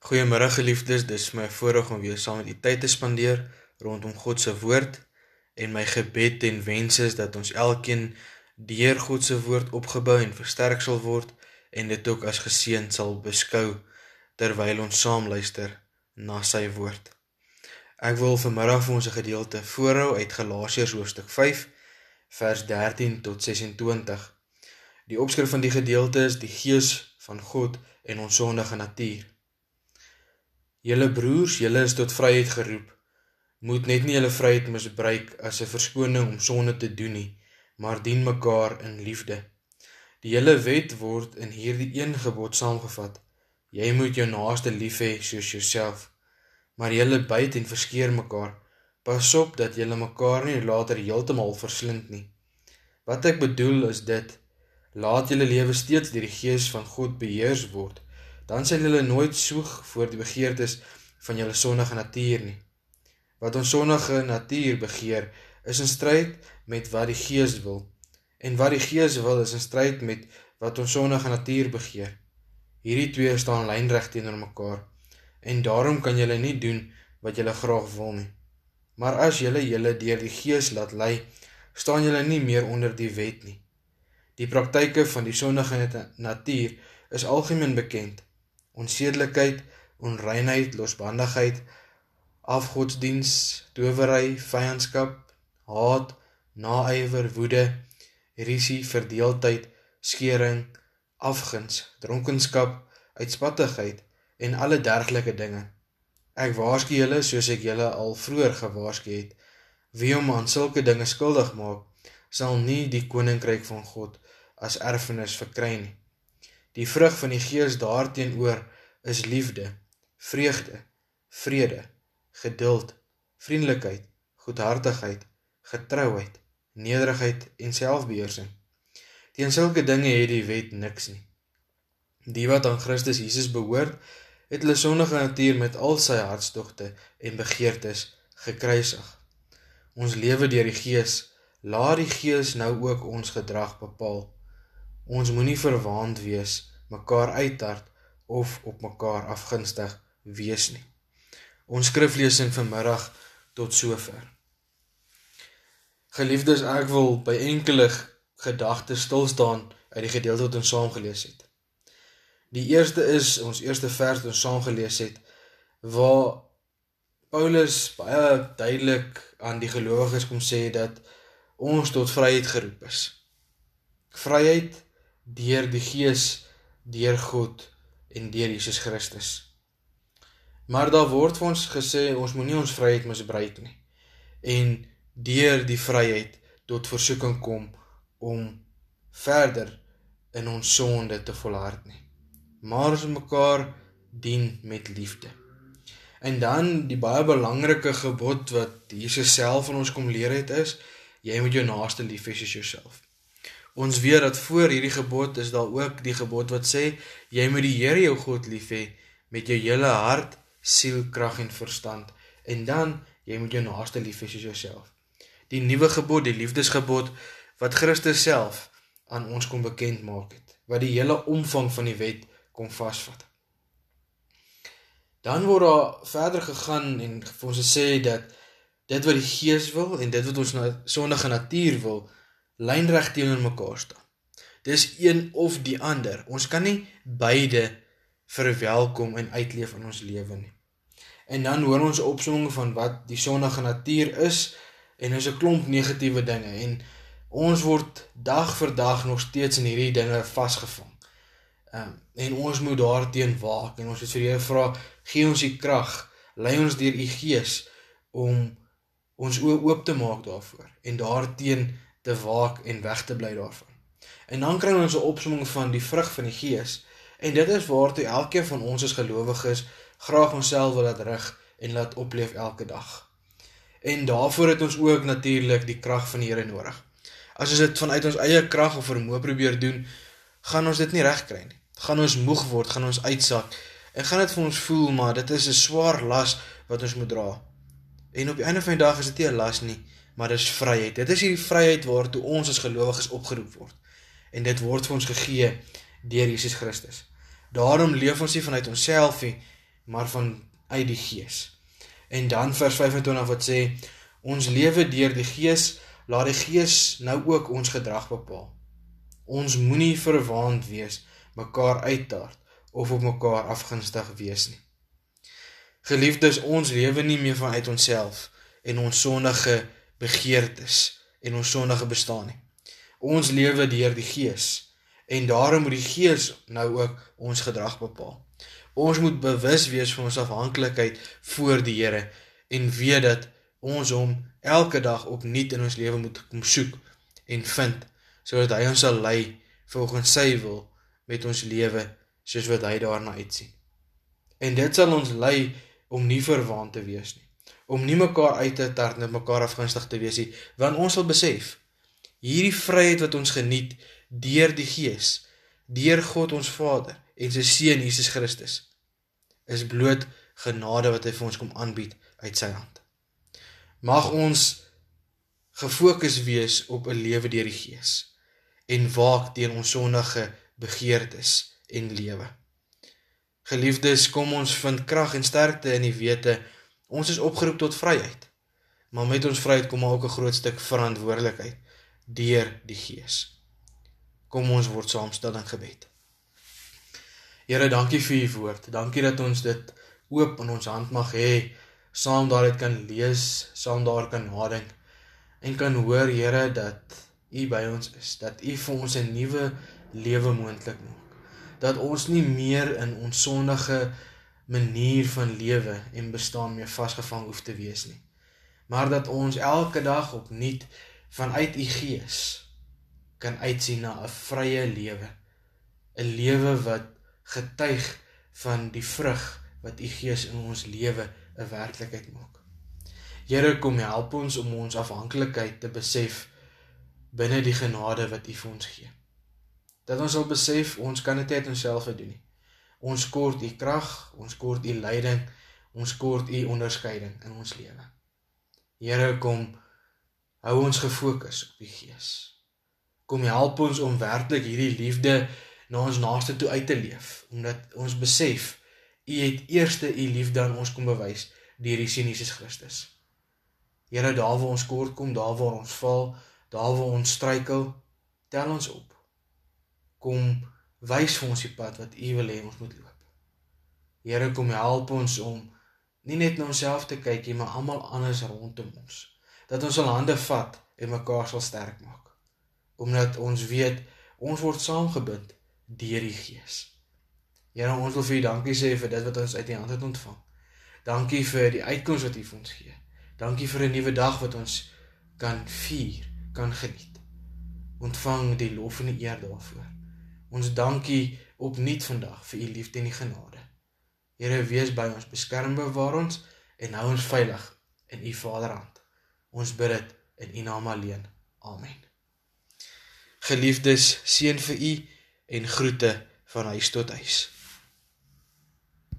Goeiemôre geliefdes, dis my voorreg om weer saam met u tyd te spandeer rondom God se woord en my gebed en wens is dat ons elkeen deur God se woord opgebou en versterk sal word en dit ook as geseën sal beskou terwyl ons saam luister na sy woord. Ek wil vanmiddag vir ons 'n gedeelte voorhou uit Galasiërs hoofstuk 5 vers 13 tot 26. Die opskrif van die gedeelte is die gees van God en ons sondige natuur. Julle broers, julle is tot vryheid geroep. Moet net nie julle vryheid misbruik as 'n verskoning om sonde te doen nie, maar dien mekaar in liefde. Die hele wet word in hierdie een gebod saamgevat: Jy moet jou naaste lief hê soos jouself. Maar julle byt en verskeer mekaar. Pas op dat julle mekaar nie later heeltemal verslind nie. Wat ek bedoel is dit: laat julle lewe steeds deur die Gees van God beheers word dan sal julle nooit soeg voor die begeertes van julle sondige natuur nie. Wat ons sondige natuur begeer, is in stryd met wat die Gees wil. En wat die Gees wil, is in stryd met wat ons sondige natuur begeer. Hierdie twee staan lynreg teenoor mekaar. En daarom kan julle nie doen wat julle graag wil nie. Maar as julle julle deur die Gees laat lei, staan julle nie meer onder die wet nie. Die praktyke van die sondige natuur is algemeen bekend onsedelikheid, onreinheid, losbandigheid, afgodsdiens, towery, vyandskap, haat, naaiwer, woede, risie, verdeeldheid, skering, afguns, dronkenskap, uitspattigheid en alle dergelike dinge. Ek waarsku julle soos ek julle al vroeër gewaarsku het, wie hom aan sulke dinge skuldig maak, sal nie die koninkryk van God as erfenis verkry nie. Die vrug van die Gees daarteenoor is liefde, vreugde, vrede, geduld, vriendelikheid, goedhartigheid, getrouheid, nederigheid en selfbeheersing. Teen sulke dinge het die wet niks nie. Die wat aan Christus Jesus behoort, het hulle sondige natuur met al sy hartstogte en begeertes gekruisig. Ons lewe deur die Gees, laat die Gees nou ook ons gedrag bepaal. Ons moenie verwaand wees, mekaar uittart of op mekaar afgunstig wees nie. Ons skriflesing vanmiddag tot sover. Geliefdes, ek wil by enkele gedagtes stil staan uit die gedeelte wat ons saam gelees het. Die eerste is ons eerste vers wat ons saam gelees het waar Paulus baie duidelik aan die gelowiges kom sê dat ons tot vryheid geroep is. Vryheid deur die Gees deur God en deur Jesus Christus. Maar daar word vir ons gesê ons moenie ons vryheid misbruik nie en deur die vryheid tot versoeking kom om verder in ons sonde te volhard nie. Maar ons mekaar dien met liefde. En dan die baie belangrike gebod wat Jesus self aan ons kom leer het is jy moet jou naaste lief hê soos jouself. Ons weet dat voor hierdie gebod is daar ook die gebod wat sê jy moet die Here jou God lief hê met jou hele hart, siel, krag en verstand en dan jy moet jou naaste lief hê soos jouself. Die nuwe gebod, die liefdesgebod wat Christus self aan ons kom bekend maak het, wat die hele omvang van die wet kom vasvat. Dan word daar verder gegaan en vir ons gesê dat dit wat die Gees wil en dit wat ons na sondige natuur wil, lynreg teenoor mekaar staan. Dis een of die ander. Ons kan nie beide verwelkom en uitleef in ons lewe nie. En dan hoor ons opsomming van wat die sondige natuur is en is 'n klomp negatiewe dinge en ons word dag vir dag nog steeds in hierdie dinge vasgevang. Ehm um, en ons moet daarteen waak en ons het vir die Here vra, gee ons die krag, lei ons deur u Gees om ons oë oop te maak daarvoor en daarteen te waak en weg te bly daarvan. En dan kry ons 'n opsomming van die vrug van die Gees en dit is waartoe elkeen van ons as gelowiges graag onsself wil laat rig en laat opleef elke dag. En daarvoor het ons ook natuurlik die krag van die Here nodig. As ons dit vanuit ons eie krag of vermoë probeer doen, gaan ons dit nie regkry nie. Gaan ons moeg word, gaan ons uitsak en gaan dit vir ons voel maar dit is 'n swaar las wat ons moet dra. En op die einde van die dag is dit nie 'n las nie, maar dis vryheid. Dit is hierdie vryheid waartoe ons as gelowiges opgeroep word. En dit word vir ons gegee deur Jesus Christus. Daarom leef ons nie vanuit onsself nie, maar van uit die Gees. En dan vers 25 wat sê ons lewe deur die Gees, laat die Gees nou ook ons gedrag bepaal. Ons moenie verwaand wees, mekaar uitdaag of op mekaar afgunstig wees nie. Geliefdes, ons lewe nie meer vanuit onsself en ons sondige begeertes en ons sondige bestaan nie. Ons lewe deur die Gees en daarom moet die Gees nou ook ons gedrag bepaal. Ons moet bewus wees van ons afhanklikheid voor die Here en weet dat ons hom elke dag opnuut in ons lewe moet kom soek en vind sodat hy ons sal lei volgens sy wil met ons lewe soos wat hy daarna uitsien. En dit sal ons lei om nie verwaand te wees nie, om nie mekaar uit te tart en mekaar afgunstig te wees nie, want ons sal besef hierdie vryheid wat ons geniet deur die Gees, deur God ons Vader en sy seun Jesus Christus is bloot genade wat hy vir ons kom aanbied uit sy hand. Mag ons gefokus wees op 'n lewe deur die Gees en waak teen ons sondige begeertes en lewe. Geliefdes, kom ons vind krag en sterkte in die wete ons is opgeroep tot vryheid. Maar met ons vryheid kom ook 'n groot stuk verantwoordelikheid deur die Gees. Kom ons word saamstel in gebed. Here, dankie vir u woord. Dankie dat ons dit oop in ons hand mag hê, saam daaruit kan lees, saam daar kan nadink en kan hoor, Here, dat u by ons is, dat u vir ons 'n nuwe lewe moontlik maak. Dat ons nie meer in ons sondige manier van lewe en bestaan meer vasgevang hoef te wees nie. Maar dat ons elke dag opnuut vanuit u gees kan uitsien na 'n vrye lewe. 'n Lewe wat getuig van die vrug wat u Gees in ons lewe 'n werklikheid maak. Here kom help ons om ons afhanklikheid te besef binne die genade wat u vir ons gee. Dat ons sal besef ons kan dit net onsself doen nie. Ons kort u krag, ons kort u leiding, ons kort u onderskeiding in ons lewe. Here kom hou ons gefokus op die Gees. Kom help ons om werklik hierdie liefde na ons naaste toe uit te leef omdat ons besef u het eerste u liefde aan ons kom bewys deur die seun Jesus Christus. Here daar waar ons kort kom, daar waar ons val, daar waar ons struikel, tel ons op. Kom wys vir ons die pad wat u wil hê ons moet loop. Here kom help ons om nie net na onsself te kyk nie, maar almal anders rondom ons. Dat ons al hande vat en mekaar sal sterk maak. Omdat ons weet ons word saamgebind deur die Gees. Here, ons wil vir U dankie sê vir dit wat ons uit U hand het ontvang. Dankie vir die uitkoms wat U vir ons gee. Dankie vir 'n nuwe dag wat ons kan vier, kan geniet. Ontvang die lof en die eer daarvoor. Ons dankie opnuut vandag vir U liefde en U genade. Here, wees by ons, beskerm bewaar ons en hou ons veilig in U Vaderhand. Ons bid dit in U naam alleen. Amen. Geliefdes, seën vir u en groete van huis tot huis.